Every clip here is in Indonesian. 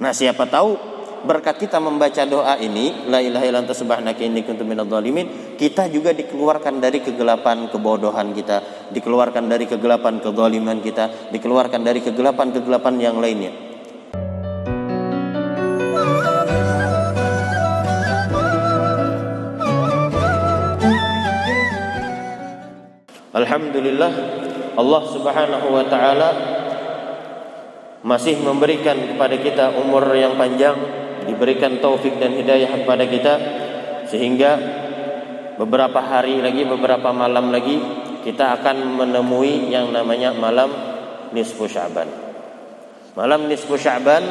Nah, siapa tahu berkat kita membaca doa ini, la ilaha illa anta subhanaka inni kuntu dhalimin, kita juga dikeluarkan dari kegelapan kebodohan kita, dikeluarkan dari kegelapan kezaliman kita, dikeluarkan dari kegelapan-kegelapan yang lainnya. Alhamdulillah Allah Subhanahu wa taala masih memberikan kepada kita umur yang panjang, diberikan taufik dan hidayah kepada kita sehingga beberapa hari lagi, beberapa malam lagi kita akan menemui yang namanya malam nisfu Sya'ban. Malam nisfu Sya'ban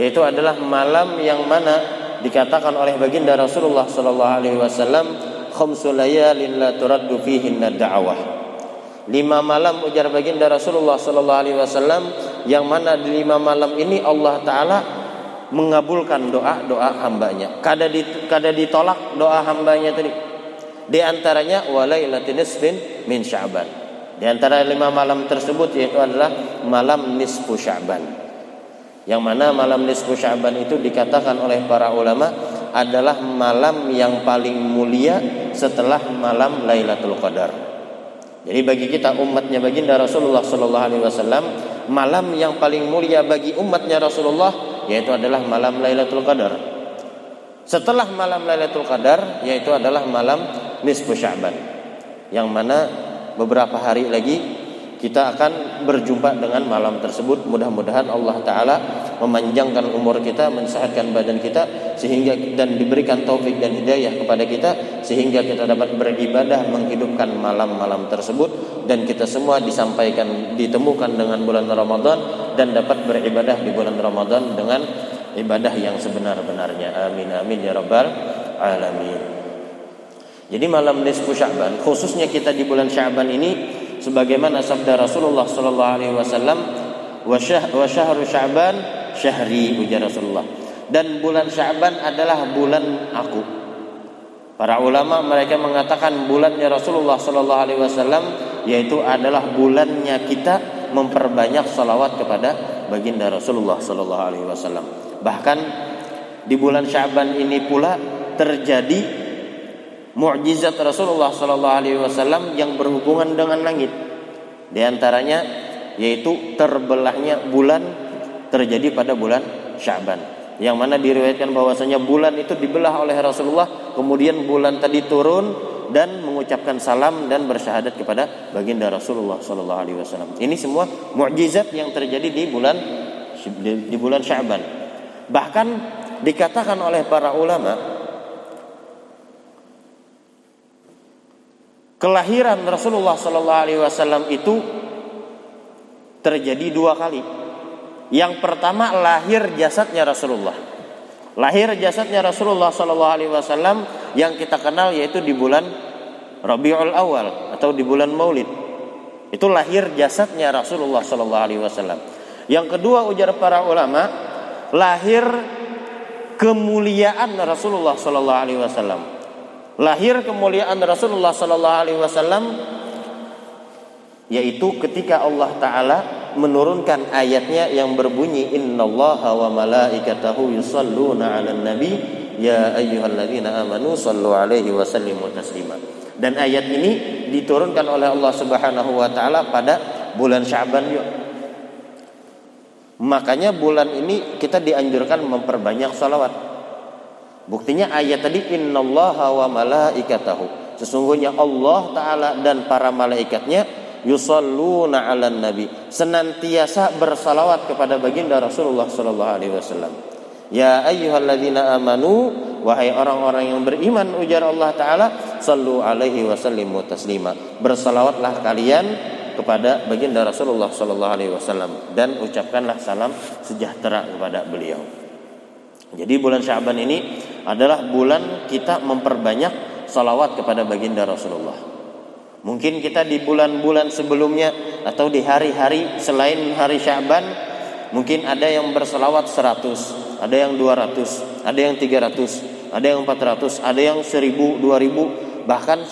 yaitu adalah malam yang mana dikatakan oleh baginda Rasulullah sallallahu alaihi wasallam khamsu layalin la turaddu. Lima malam ujar baginda Rasulullah sallallahu alaihi wasallam yang mana di lima malam ini Allah taala mengabulkan doa-doa hambanya. Kada di, kada ditolak doa hambanya tadi. Di antaranya walailatin nisfin min Sya'ban. Di antara lima malam tersebut yaitu adalah malam nisfu Sya'ban. Yang mana malam nisfu Sya'ban itu dikatakan oleh para ulama adalah malam yang paling mulia setelah malam Lailatul Qadar. Jadi bagi kita umatnya baginda Rasulullah Sallallahu Alaihi Wasallam malam yang paling mulia bagi umatnya Rasulullah yaitu adalah malam Lailatul Qadar. Setelah malam Lailatul Qadar yaitu adalah malam nisfu Sya'ban. Yang mana beberapa hari lagi kita akan berjumpa dengan malam tersebut. Mudah-mudahan Allah Taala memanjangkan umur kita, mensehatkan badan kita, sehingga dan diberikan taufik dan hidayah kepada kita, sehingga kita dapat beribadah menghidupkan malam-malam tersebut dan kita semua disampaikan ditemukan dengan bulan Ramadan dan dapat beribadah di bulan Ramadan dengan ibadah yang sebenar-benarnya. Amin amin ya rabbal alamin. Jadi malam nisfu Sya'ban, khususnya kita di bulan Sya'ban ini sebagaimana sabda Rasulullah sallallahu alaihi wasallam wa syahru sya'ban syahri ujar Rasulullah dan bulan Sya'ban adalah bulan aku para ulama mereka mengatakan bulannya Rasulullah sallallahu alaihi wasallam yaitu adalah bulannya kita memperbanyak salawat kepada baginda Rasulullah sallallahu alaihi wasallam bahkan di bulan Sya'ban ini pula terjadi mukjizat Rasulullah Sallallahu Alaihi Wasallam yang berhubungan dengan langit. Di antaranya yaitu terbelahnya bulan terjadi pada bulan Syaban. Yang mana diriwayatkan bahwasanya bulan itu dibelah oleh Rasulullah, kemudian bulan tadi turun dan mengucapkan salam dan bersyahadat kepada baginda Rasulullah Sallallahu Alaihi Wasallam. Ini semua mukjizat yang terjadi di bulan di bulan Syaban. Bahkan dikatakan oleh para ulama kelahiran Rasulullah Sallallahu Alaihi Wasallam itu terjadi dua kali. Yang pertama lahir jasadnya Rasulullah. Lahir jasadnya Rasulullah Wasallam yang kita kenal yaitu di bulan Rabiul Awal atau di bulan Maulid. Itu lahir jasadnya Rasulullah Wasallam. Yang kedua ujar para ulama lahir kemuliaan Rasulullah Wasallam lahir kemuliaan Rasulullah wasallam yaitu ketika Allah taala menurunkan ayatnya yang berbunyi innallaha wa malaikatahu yusalluna 'alan nabi ya ayyuhalladzina amanu sallu alaihi wa sallimu taslima. Dan ayat ini diturunkan oleh Allah Subhanahu wa taala pada bulan Sya'ban yuk. Makanya bulan ini kita dianjurkan memperbanyak salawat Buktinya ayat tadi innallaha wa malaikatahu. Sesungguhnya Allah taala dan para malaikatnya yusalluna 'alan nabi. Senantiasa bersalawat kepada baginda Rasulullah sallallahu alaihi wasallam. Ya ayyuhalladzina amanu wahai orang-orang yang beriman ujar Allah taala sallu alaihi wasallimu taslima. Bersalawatlah kalian kepada baginda Rasulullah sallallahu alaihi wasallam dan ucapkanlah salam sejahtera kepada beliau. Jadi bulan Syaban ini adalah bulan kita memperbanyak salawat kepada baginda Rasulullah. Mungkin kita di bulan-bulan sebelumnya atau di hari-hari selain hari Syaban mungkin ada yang bersalawat 100, ada yang 200, ada yang 300, ada yang 400, ada yang 1000, 2000, bahkan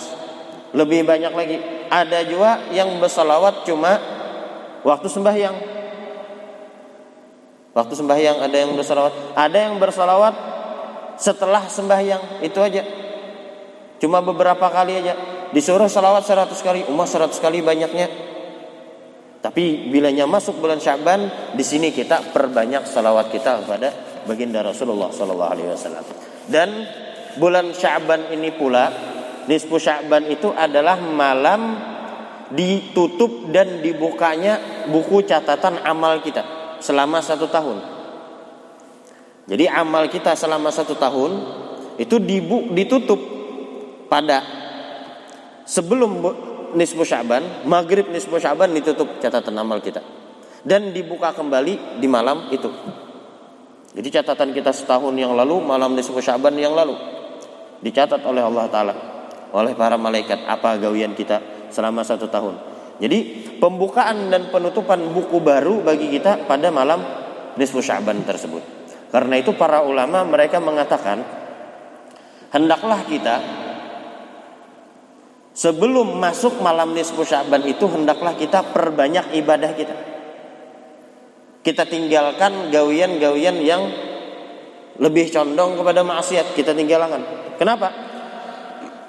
lebih banyak lagi. Ada juga yang bersalawat cuma waktu sembahyang Waktu sembahyang ada yang bersalawat, ada yang bersalawat setelah sembahyang itu aja. Cuma beberapa kali aja. Disuruh salawat 100 kali, umat 100 kali banyaknya. Tapi bilanya masuk bulan Syaban, di sini kita perbanyak salawat kita kepada baginda Rasulullah Sallallahu Alaihi Wasallam. Dan bulan Syaban ini pula, nisfu Syaban itu adalah malam ditutup dan dibukanya buku catatan amal kita selama satu tahun. Jadi amal kita selama satu tahun itu ditutup pada sebelum nisfu Syaban, maghrib nisfu Syaban ditutup catatan amal kita dan dibuka kembali di malam itu. Jadi catatan kita setahun yang lalu, malam nisfu Syaban yang lalu dicatat oleh Allah Taala, oleh para malaikat apa gawian kita selama satu tahun. Jadi pembukaan dan penutupan buku baru bagi kita pada malam nisfu Sya'ban tersebut. Karena itu para ulama mereka mengatakan hendaklah kita sebelum masuk malam nisfu Sya'ban itu hendaklah kita perbanyak ibadah kita. Kita tinggalkan gawian-gawian yang lebih condong kepada maksiat, kita tinggalkan. Kenapa?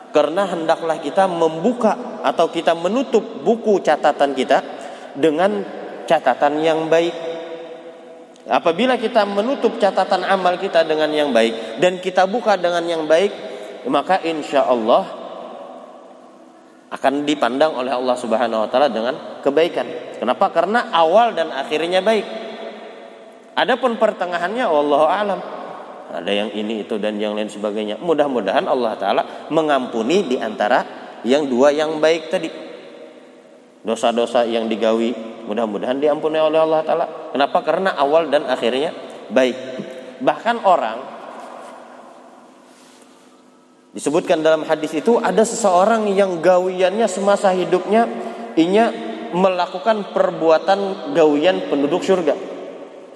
Karena hendaklah kita membuka atau kita menutup buku catatan kita dengan catatan yang baik. Apabila kita menutup catatan amal kita dengan yang baik dan kita buka dengan yang baik, maka insya Allah akan dipandang oleh Allah Subhanahu Wa Taala dengan kebaikan. Kenapa? Karena awal dan akhirnya baik. Adapun pertengahannya, Allah alam ada yang ini itu dan yang lain sebagainya. Mudah-mudahan Allah taala mengampuni di antara yang dua yang baik tadi. Dosa-dosa yang digawi mudah-mudahan diampuni oleh Allah taala. Kenapa? Karena awal dan akhirnya baik. Bahkan orang disebutkan dalam hadis itu ada seseorang yang gawiannya semasa hidupnya inya melakukan perbuatan gawian penduduk surga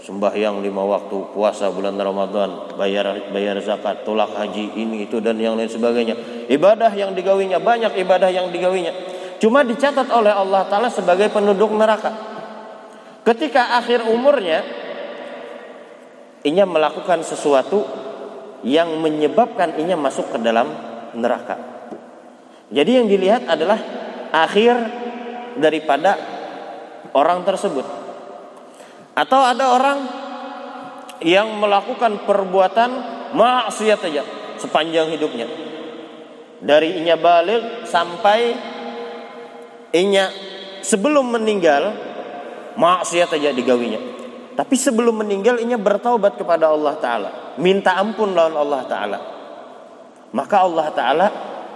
sembahyang lima waktu, puasa bulan Ramadan, bayar bayar zakat, tolak haji ini itu dan yang lain sebagainya. Ibadah yang digawinya banyak ibadah yang digawinya. Cuma dicatat oleh Allah taala sebagai penduduk neraka. Ketika akhir umurnya inya melakukan sesuatu yang menyebabkan inya masuk ke dalam neraka. Jadi yang dilihat adalah akhir daripada orang tersebut. Atau ada orang yang melakukan perbuatan maksiat saja sepanjang hidupnya. Dari inya balik sampai inya sebelum meninggal maksiat saja digawinya. Tapi sebelum meninggal inya bertaubat kepada Allah taala, minta ampun lawan Allah taala. Maka Allah taala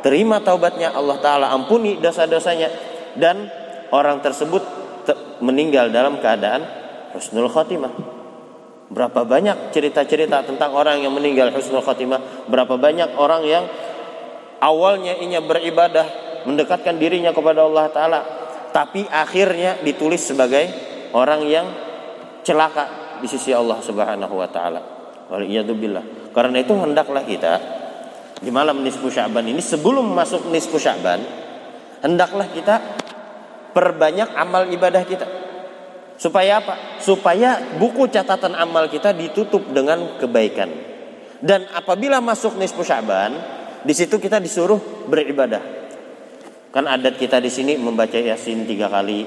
terima taubatnya, Allah taala ampuni dosa-dosanya dan orang tersebut meninggal dalam keadaan husnul khotimah. Berapa banyak cerita-cerita tentang orang yang meninggal husnul khotimah, berapa banyak orang yang awalnya inya beribadah, mendekatkan dirinya kepada Allah taala, tapi akhirnya ditulis sebagai orang yang celaka di sisi Allah Subhanahu wa taala. Waliyadzubillah. Karena itu hendaklah kita di malam nisfu Sya'ban ini sebelum masuk nisfu Sya'ban hendaklah kita perbanyak amal ibadah kita. Supaya apa? Supaya buku catatan amal kita ditutup dengan kebaikan. Dan apabila masuk nisfu Sya'ban, di situ kita disuruh beribadah. Kan adat kita di sini membaca Yasin tiga kali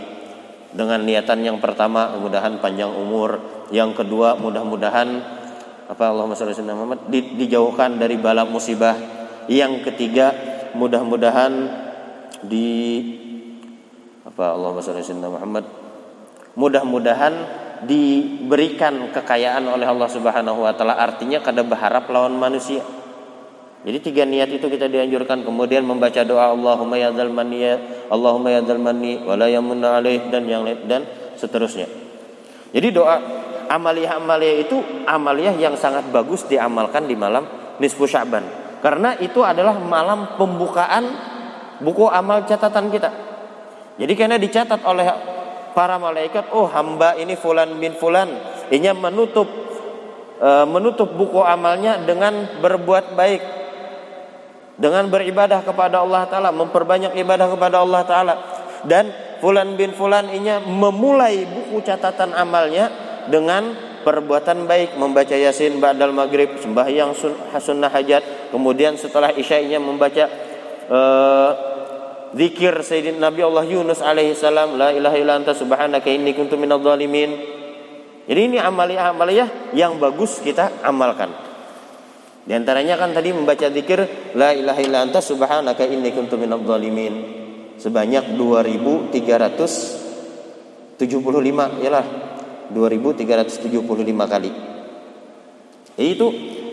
dengan niatan yang pertama mudahan panjang umur, yang kedua mudah-mudahan apa Allahumma sholli Muhammad? Di, dijauhkan dari bala musibah, yang ketiga. Mudah-mudahan di apa Allahumma sholli Muhammad? Mudah-mudahan diberikan kekayaan oleh Allah Subhanahu wa taala. Artinya kada berharap lawan manusia. Jadi tiga niat itu kita dianjurkan. Kemudian membaca doa Allahumma ya dzal ya Allahumma ya dzal manni wa la yamunna alaih dan yang lain dan seterusnya. Jadi doa amaliyah-amaliyah itu amaliyah yang sangat bagus diamalkan di malam nisfu Sya'ban. Karena itu adalah malam pembukaan buku amal catatan kita. Jadi karena dicatat oleh para malaikat, oh hamba ini fulan bin fulan, ini menutup e, menutup buku amalnya dengan berbuat baik, dengan beribadah kepada Allah Taala, memperbanyak ibadah kepada Allah Taala, dan fulan bin fulan ini memulai buku catatan amalnya dengan perbuatan baik membaca yasin ba'dal maghrib sembahyang sunnah hajat kemudian setelah isya-nya membaca uh, zikir Sayyidina Nabi Allah Yunus alaihi salam la ilaha illa anta subhanaka inni kuntu minadh dhalimin. Jadi ini amaliyah-amaliyah yang bagus kita amalkan. Di antaranya kan tadi membaca zikir la ilaha illa anta subhanaka inni kuntu minadh dhalimin. Sebanyak 2375 ialah 2375 kali. Itu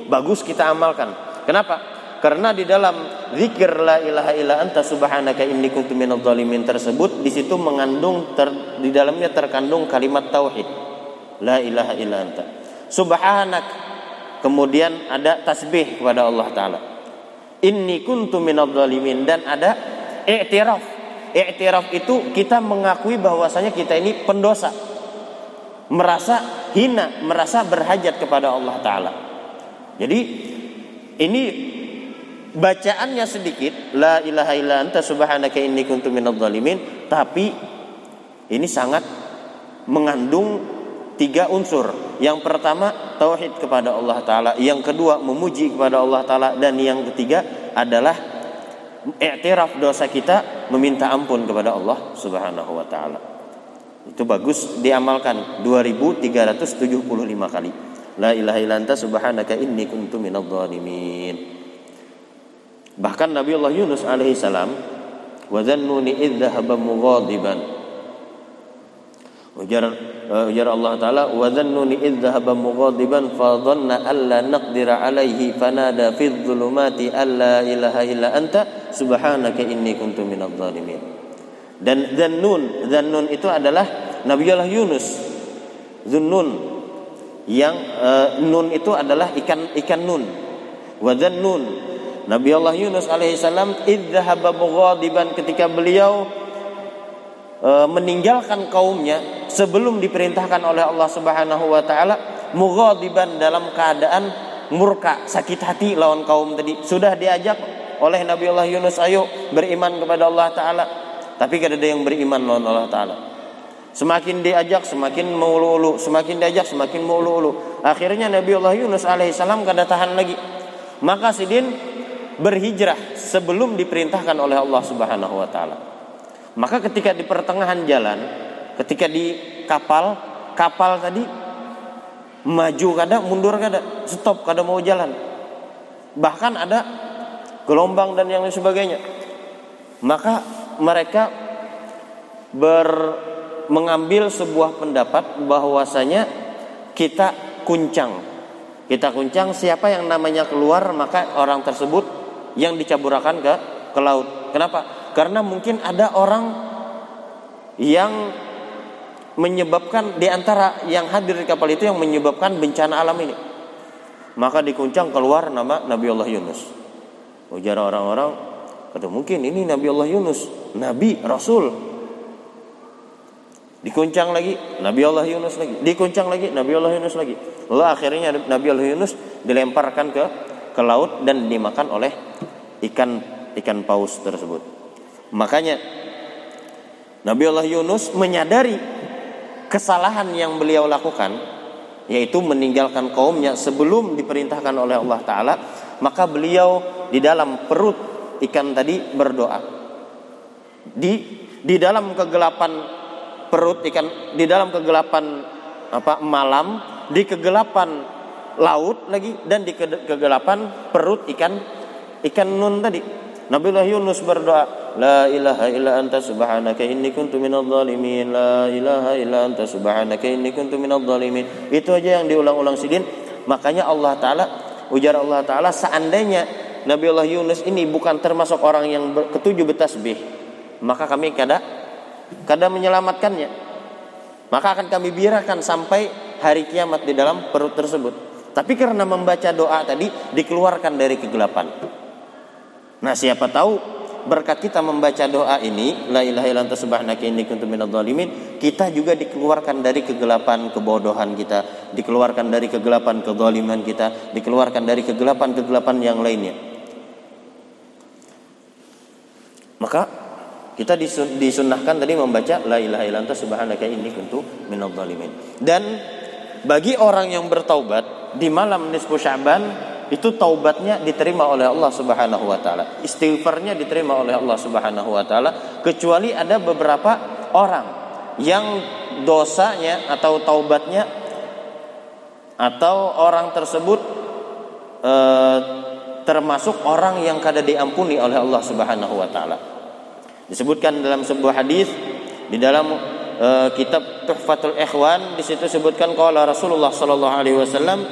bagus kita amalkan. Kenapa? Karena di dalam zikir la ilaha illa anta subhanaka inni kuntu minadh tersebut di situ mengandung ter, di dalamnya terkandung kalimat tauhid. La ilaha illa anta. Subhanak. Kemudian ada tasbih kepada Allah taala. Inni kuntu minadh dan ada i'tiraf. I'tiraf itu kita mengakui bahwasanya kita ini pendosa merasa hina, merasa berhajat kepada Allah taala. Jadi ini bacaannya sedikit la ilaha illa anta subhanaka inni kuntu minadh dhalimin tapi ini sangat mengandung tiga unsur. Yang pertama tauhid kepada Allah taala, yang kedua memuji kepada Allah taala dan yang ketiga adalah i'tiraf dosa kita, meminta ampun kepada Allah Subhanahu wa taala. Itu bagus diamalkan 2375 kali. La ilaha illa anta subhanaka inni kuntu minadh dhalimin. Bahkan Nabi Allah Yunus alaihi salam wa dhannuni idh dhahaba mughadiban. Ujar uh, ujar Allah taala wa dhannuni idh mughadiban fa dhanna alla naqdira alaihi fanada fi dhulumati alla ilaha illa anta subhanaka inni kuntu minadh dhalimin. Dan Zannun, Zannun itu adalah Nabiullah Yunus. Zunnun yang uh, nun itu adalah ikan ikan nun. Wa Zannun. Nabiullah Yunus alaihissalam idzahaba mughadiban ketika beliau uh, meninggalkan kaumnya sebelum diperintahkan oleh Allah Subhanahu wa taala mughadiban dalam keadaan murka, sakit hati lawan kaum tadi. Sudah diajak oleh Nabiullah Yunus ayo beriman kepada Allah taala tapi kada ada yang beriman lawan Allah Ta'ala. Semakin diajak semakin mulu-ulu, semakin diajak semakin mulu-ulu. Akhirnya Nabi Allah Yunus alaihissalam kada tahan lagi. Maka Sidin berhijrah sebelum diperintahkan oleh Allah Subhanahu wa taala. Maka ketika di pertengahan jalan, ketika di kapal, kapal tadi maju kada, mundur kada, stop kada mau jalan. Bahkan ada gelombang dan yang lain sebagainya. Maka mereka ber mengambil sebuah pendapat bahwasanya kita kuncang. Kita kuncang siapa yang namanya keluar maka orang tersebut yang dicaburakan ke ke laut. Kenapa? Karena mungkin ada orang yang menyebabkan di antara yang hadir di kapal itu yang menyebabkan bencana alam ini. Maka dikuncang keluar nama Nabi Allah Yunus. Ujar orang-orang, Kata mungkin ini Nabi Allah Yunus, Nabi Rasul. Dikuncang lagi Nabi Allah Yunus lagi, dikuncang lagi Nabi Allah Yunus lagi. Lalu akhirnya Nabi Allah Yunus dilemparkan ke ke laut dan dimakan oleh ikan ikan paus tersebut. Makanya Nabi Allah Yunus menyadari kesalahan yang beliau lakukan yaitu meninggalkan kaumnya sebelum diperintahkan oleh Allah taala maka beliau di dalam perut ikan tadi berdoa. Di di dalam kegelapan perut ikan, di dalam kegelapan apa malam, di kegelapan laut lagi dan di kegelapan perut ikan ikan nun tadi. Nabiullah Yunus berdoa, La ilaha illa anta subhanaka inni kuntu minadh dhalimin. La ilaha illa anta subhanaka inni kuntu minadh dhalimin. Itu aja yang diulang-ulang sidin. Makanya Allah Ta'ala, ujar Allah Ta'ala, seandainya Nabiullah Yunus ini bukan termasuk orang yang ketujuh bertasbih, maka kami kada kada menyelamatkannya. Maka akan kami biarkan sampai hari kiamat di dalam perut tersebut. Tapi karena membaca doa tadi dikeluarkan dari kegelapan. Nah, siapa tahu berkat kita membaca doa ini la ilaha illa anta subhanaka inni kuntu kita juga dikeluarkan dari kegelapan kebodohan kita dikeluarkan dari kegelapan kezaliman kita dikeluarkan dari kegelapan-kegelapan yang lainnya Maka kita disunahkan tadi membaca la ilaha illallah subhanaka inni kuntu minadh dhalimin. Dan bagi orang yang bertaubat di malam nisfu Sya'ban itu taubatnya diterima oleh Allah Subhanahu wa taala. Istighfarnya diterima oleh Allah Subhanahu wa taala kecuali ada beberapa orang yang dosanya atau taubatnya atau orang tersebut e, termasuk orang yang kada diampuni oleh Allah Subhanahu wa taala. Disebutkan dalam sebuah hadis di dalam e, kitab Tuhfatul Ikhwan di situ sebutkan qala Rasulullah sallallahu alaihi wasallam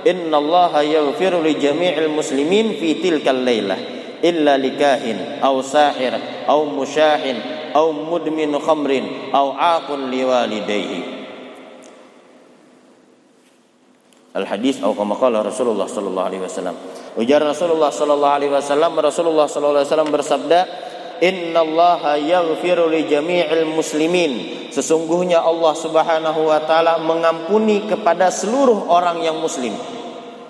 innallaha yaghfiru li jami'il muslimin fi tilkal lailah illa likahin aw sahir aw musyahin aw mudmin khamrin aw aqun liwalidayhi Al hadis atau kama Rasulullah sallallahu alaihi wasallam. Ujar Rasulullah sallallahu alaihi wasallam Rasulullah sallallahu alaihi wasallam bersabda Innallaha yaghfiru li jami'il muslimin. Sesungguhnya Allah subhanahu wa ta'ala mengampuni kepada seluruh orang yang muslim.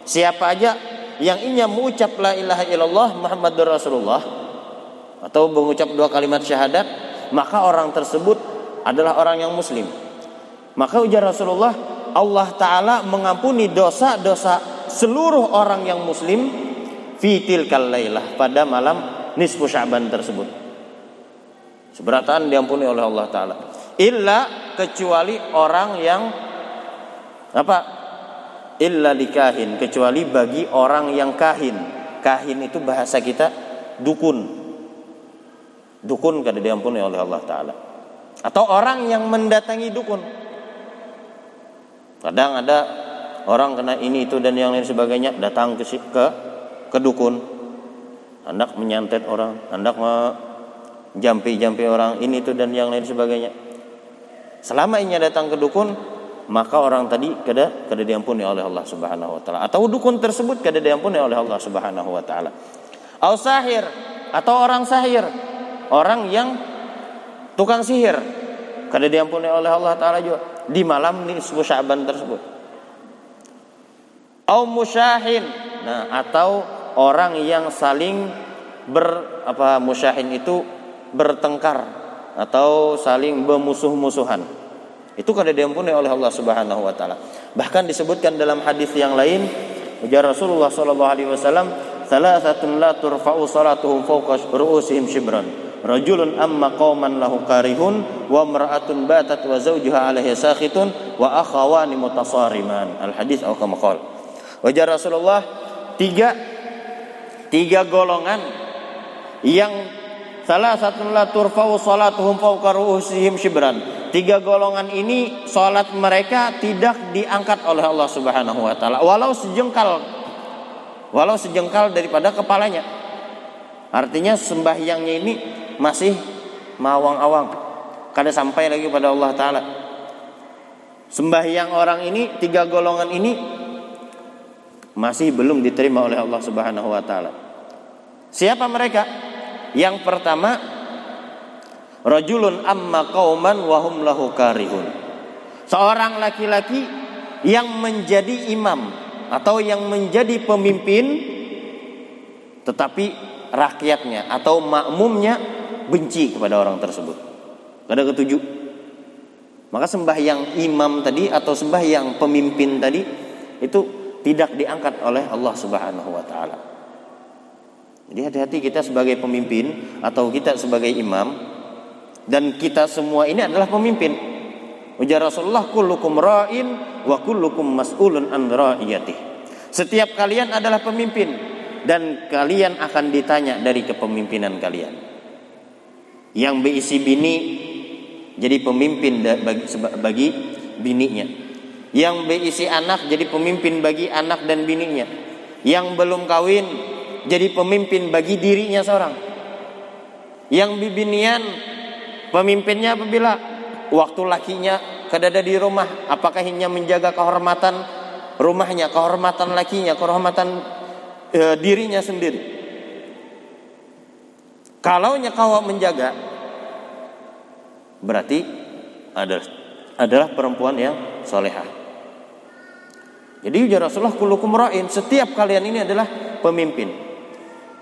Siapa aja yang ingin mengucap la ilaha illallah Muhammadur Rasulullah Atau mengucap dua kalimat syahadat Maka orang tersebut adalah orang yang muslim. Maka ujar Rasulullah Allah Ta'ala mengampuni dosa-dosa seluruh orang yang muslim fitil kalailah pada malam nisfu sya'ban tersebut. Seberatan diampuni oleh Allah Ta'ala. Illa kecuali orang yang apa? Illa dikahin kecuali bagi orang yang kahin. Kahin itu bahasa kita dukun. Dukun kada diampuni oleh Allah Ta'ala. Atau orang yang mendatangi dukun. Kadang ada orang kena ini itu dan yang lain sebagainya datang ke ke, ke dukun. Hendak menyantet orang, hendak jampi-jampi orang ini itu dan yang lain sebagainya. Selama ini datang ke dukun, maka orang tadi kada kada diampuni oleh Allah Subhanahu wa taala atau dukun tersebut kada diampuni oleh Allah Subhanahu wa taala. Al sahir atau orang sahir, orang yang tukang sihir kada diampuni oleh Allah taala juga di malam nisfu Sya'ban tersebut. Au musyahin. Nah, atau orang yang saling ber apa musyahin itu bertengkar atau saling bermusuh-musuhan. Itu kada diampuni oleh Allah Subhanahu wa taala. Bahkan disebutkan dalam hadis yang lain, ujar Rasulullah sallallahu alaihi wasallam, "Salasatun la turfa'u salatuhum fawqa ru'usihim shibran." rajulun amma qauman lahu karihun wa mar'atun batat wa zawjuha alaihi sakhitun wa akhawani mutasariman al hadis atau kama qala wajar Rasulullah tiga tiga golongan yang salah satu la turfa'u salatuhum fawqa ru'usihim shibran. Tiga golongan ini salat mereka tidak diangkat oleh Allah Subhanahu wa taala. Walau sejengkal walau sejengkal daripada kepalanya. Artinya sembahyangnya ini masih mawang-awang kada sampai lagi pada Allah taala. Sembahyang orang ini tiga golongan ini masih belum diterima oleh Allah Subhanahu wa taala siapa mereka yang pertama rajulun amma qauman wa hum lahu karihun seorang laki-laki yang menjadi imam atau yang menjadi pemimpin tetapi rakyatnya atau makmumnya benci kepada orang tersebut. Ada ketujuh. Maka sembahyang imam tadi atau sembahyang pemimpin tadi itu tidak diangkat oleh Allah Subhanahu wa taala. Jadi hati-hati kita sebagai pemimpin atau kita sebagai imam dan kita semua ini adalah pemimpin. Ujar Rasulullah kullukum ra'in wa kullukum mas'ulun an ra'iyatih. Setiap kalian adalah pemimpin dan kalian akan ditanya dari kepemimpinan kalian yang berisi bini jadi pemimpin bagi, bagi bininya yang berisi anak jadi pemimpin bagi anak dan bininya yang belum kawin jadi pemimpin bagi dirinya seorang yang bibinian pemimpinnya apabila waktu lakinya kedada di rumah apakah hanya menjaga kehormatan rumahnya kehormatan lakinya kehormatan e, dirinya sendiri kalau kau menjaga berarti adalah adalah perempuan yang solehah. Jadi ujar Rasulullah kulukum setiap kalian ini adalah pemimpin.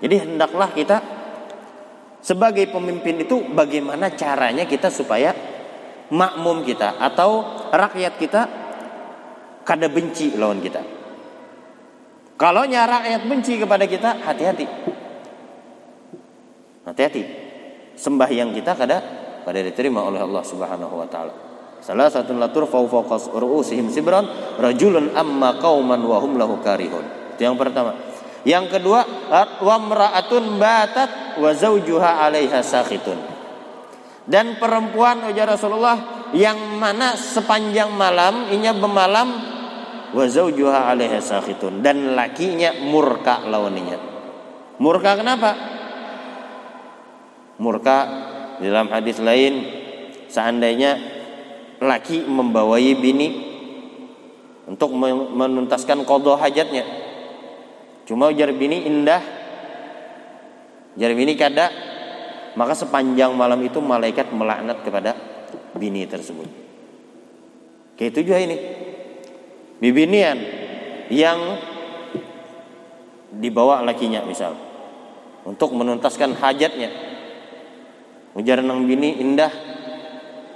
Jadi hendaklah kita sebagai pemimpin itu bagaimana caranya kita supaya makmum kita atau rakyat kita kada benci lawan kita. Kalau rakyat benci kepada kita, hati-hati. Hati-hati. Sembahyang kita kada kada diterima oleh Allah Subhanahu wa taala. Salah satu latur fawqa ru'usihim sibran rajulun amma qauman wa hum lahu karihun. Itu yang pertama. Yang kedua, wa mra'atun batat wa zawjuha 'alaiha sakhitun. Dan perempuan ujar Rasulullah yang mana sepanjang malam inya bermalam wa zawjuha 'alaiha sakhitun dan lakinya murka lawannya. Murka kenapa? Murka dalam hadis lain seandainya laki membawai bini untuk menuntaskan kodoh hajatnya. Cuma ujar bini indah, ujar bini kada, maka sepanjang malam itu malaikat melaknat kepada bini tersebut. Kayak itu juga ini. Bibinian yang dibawa lakinya misal untuk menuntaskan hajatnya. Ujar nang bini indah,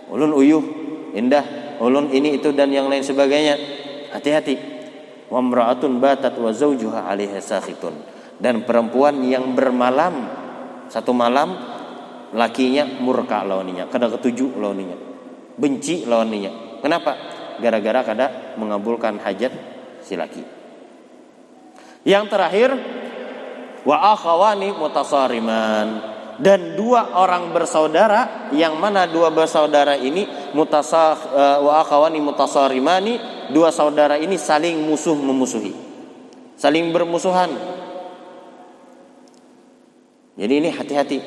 ulun uyuh, indah, ulun ini itu dan yang lain sebagainya. Hati-hati. Wa mra'atun batat wa 'alaiha sakhitun. Dan perempuan yang bermalam satu malam lakinya murka lawannya, kada ketujuh lawannya. Benci lawannya. Kenapa? Gara-gara kada mengabulkan hajat si laki. Yang terakhir wa akhawani mutasariman dan dua orang bersaudara yang mana dua bersaudara ini mutasah uh, wa akhawani mutasarimani dua saudara ini saling musuh memusuhi saling bermusuhan. Jadi ini hati-hati.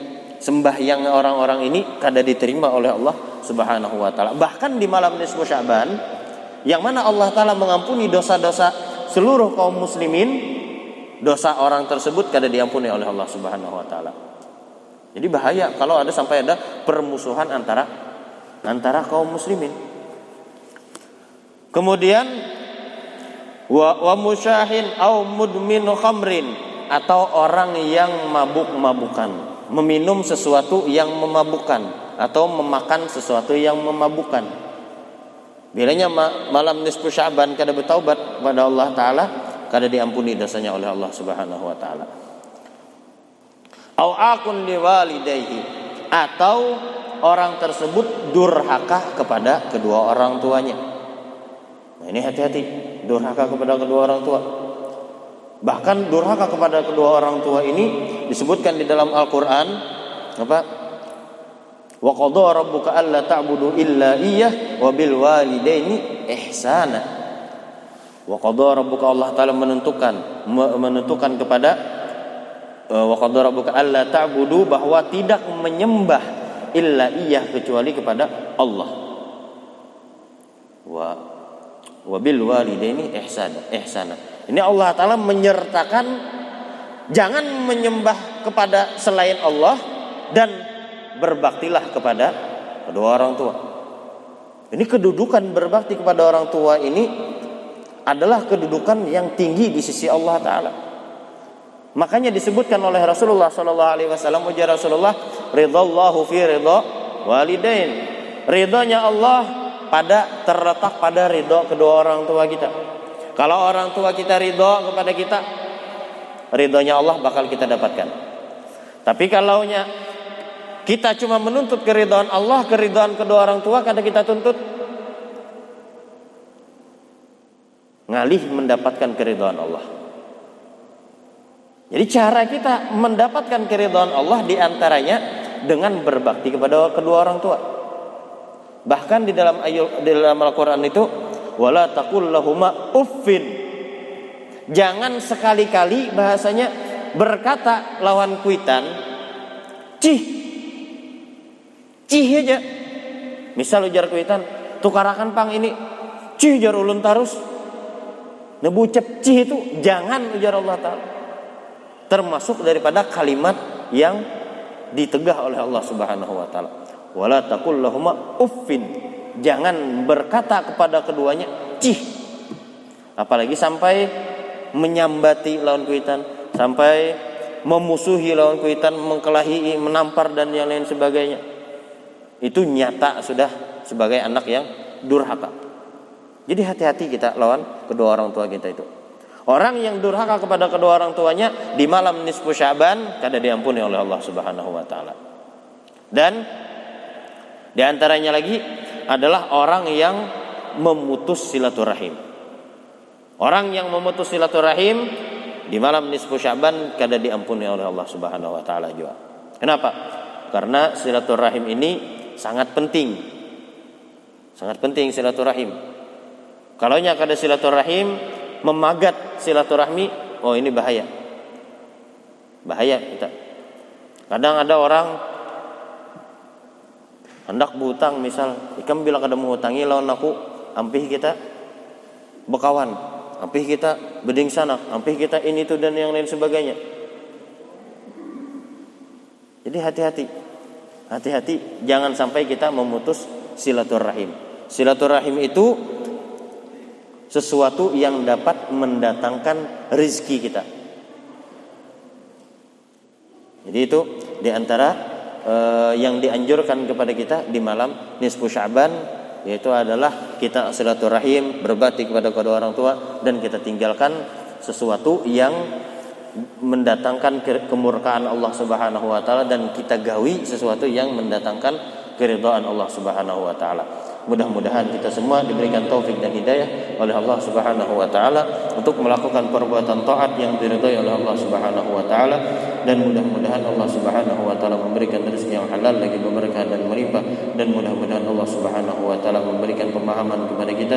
Sembahyang orang-orang ini kada diterima oleh Allah Subhanahu wa taala. Bahkan di malam nisfu Sya'ban yang mana Allah taala mengampuni dosa-dosa seluruh kaum muslimin dosa orang tersebut kada diampuni oleh Allah Subhanahu wa taala. Jadi bahaya kalau ada sampai ada permusuhan antara antara kaum muslimin. Kemudian wa, wa musyahin au mudmin khamrin atau orang yang mabuk-mabukan, meminum sesuatu yang memabukkan atau memakan sesuatu yang memabukkan. Bilanya malam nisfu Sya'ban kada bertaubat pada Allah taala, kada diampuni dosanya oleh Allah Subhanahu wa taala au akun liwalidayhi atau orang tersebut durhaka kepada kedua orang tuanya. Nah, ini hati-hati, durhaka kepada kedua orang tua. Bahkan durhaka kepada kedua orang tua ini disebutkan di dalam Al-Qur'an apa? Wa qadha rabbuka alla ta'budu illa iyyah wa bil walidaini ihsana. Wa qadha rabbuka Allah taala menentukan menentukan kepada Eh, wa qadara rabbuka alla ta'budu bahwa tidak menyembah illa iyah kecuali kepada Allah. Wa wa bil walidaini ihsana. ihsana. Ini Allah taala menyertakan jangan menyembah kepada selain Allah dan berbaktilah kepada kedua orang tua. Ini kedudukan berbakti kepada orang tua ini adalah kedudukan yang tinggi di sisi Allah taala. Makanya disebutkan oleh Rasulullah sallallahu alaihi wasallam ujar Rasulullah ridallahu fi ridha walidain. Ridhonya Allah pada terletak pada ridho kedua orang tua kita. Kalau orang tua kita ridho kepada kita, ridhonya Allah bakal kita dapatkan. Tapi kalau kita cuma menuntut keridhaan Allah, keridhaan kedua orang tua kadang kita tuntut ngalih mendapatkan keridhaan Allah. Jadi cara kita mendapatkan keridhaan Allah di antaranya dengan berbakti kepada kedua orang tua. Bahkan di dalam ayat di dalam Al-Qur'an itu wala taqul lahuma uffin. Jangan sekali-kali bahasanya berkata lawan kuitan cih. Cih aja. Misal ujar kuitan, tukarakan pang ini. Cih jar ulun tarus. Nebucep cih itu jangan ujar Allah Ta'ala termasuk daripada kalimat yang ditegah oleh Allah Subhanahu wa taala. Wala taqul uffin. Jangan berkata kepada keduanya cih. Apalagi sampai menyambati lawan kuitan, sampai memusuhi lawan kuitan, mengkelahi, menampar dan yang lain sebagainya. Itu nyata sudah sebagai anak yang durhaka. Jadi hati-hati kita lawan kedua orang tua kita itu. Orang yang durhaka kepada kedua orang tuanya di malam nisfu Syaban kada diampuni oleh Allah Subhanahu wa taala. Dan di antaranya lagi adalah orang yang memutus silaturahim. Orang yang memutus silaturahim di malam nisfu Syaban kada diampuni oleh Allah Subhanahu wa taala juga. Kenapa? Karena silaturahim ini sangat penting. Sangat penting silaturahim. Kalau kada silaturahim memagat silaturahmi, oh ini bahaya. Bahaya kita. Kadang ada orang hendak berhutang misal, ikam bilang kada mau hutangi lawan aku, ampih kita bekawan ampih kita beding sanak, ampih kita ini itu dan yang lain sebagainya. Jadi hati-hati. Hati-hati jangan sampai kita memutus silaturahim. Silaturahim itu sesuatu yang dapat mendatangkan rizki kita. Jadi itu di antara uh, yang dianjurkan kepada kita di malam nisfu Sya'ban yaitu adalah kita silaturahim berbakti kepada kedua orang tua dan kita tinggalkan sesuatu yang mendatangkan kemurkaan Allah Subhanahu wa taala dan kita gawi sesuatu yang mendatangkan keridhaan Allah Subhanahu wa taala. Mudah-mudahan kita semua diberikan taufik dan hidayah oleh Allah Subhanahu wa taala untuk melakukan perbuatan taat yang diridhai oleh Allah Subhanahu wa taala. Dan mudah-mudahan Allah Subhanahu wa taala memberikan rezeki yang halal lagi berkah dan melimpah dan mudah-mudahan Allah Subhanahu wa taala memberikan pemahaman kepada kita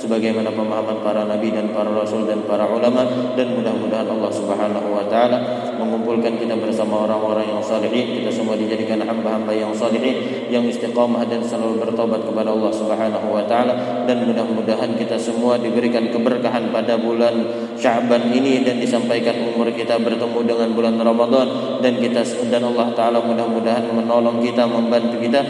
sebagaimana pemahaman para nabi dan para rasul dan para ulama dan mudah-mudahan Allah Subhanahu wa taala mengumpulkan kita bersama orang-orang yang salihin. Kita semua dijadikan hamba-hamba yang salihin yang istiqamah dan selalu bertobat kepada Allah Subhanahu wa taala. Dan mudah-mudahan kita semua diberikan keberkahan pada bulan Sya'ban ini dan disampaikan umur kita bertemu dengan bulan Ramadan. Dan kita dan Allah taala mudah-mudahan menolong kita membantu kita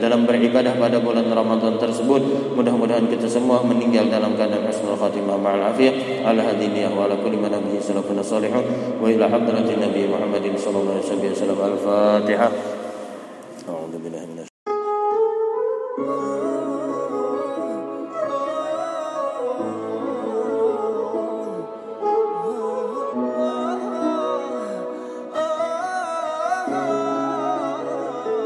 dalam beribadah pada bulan Ramadan tersebut. Mudah-mudahan kita semua meninggal dalam keadaan husnul khatimah ma'al afiyah ala hadiniyah wa ala kulli man nabiyyi salafun salihun. Wa ila hadratin nabi Muhammadin sallallahu alaihi wasallam al-fatihah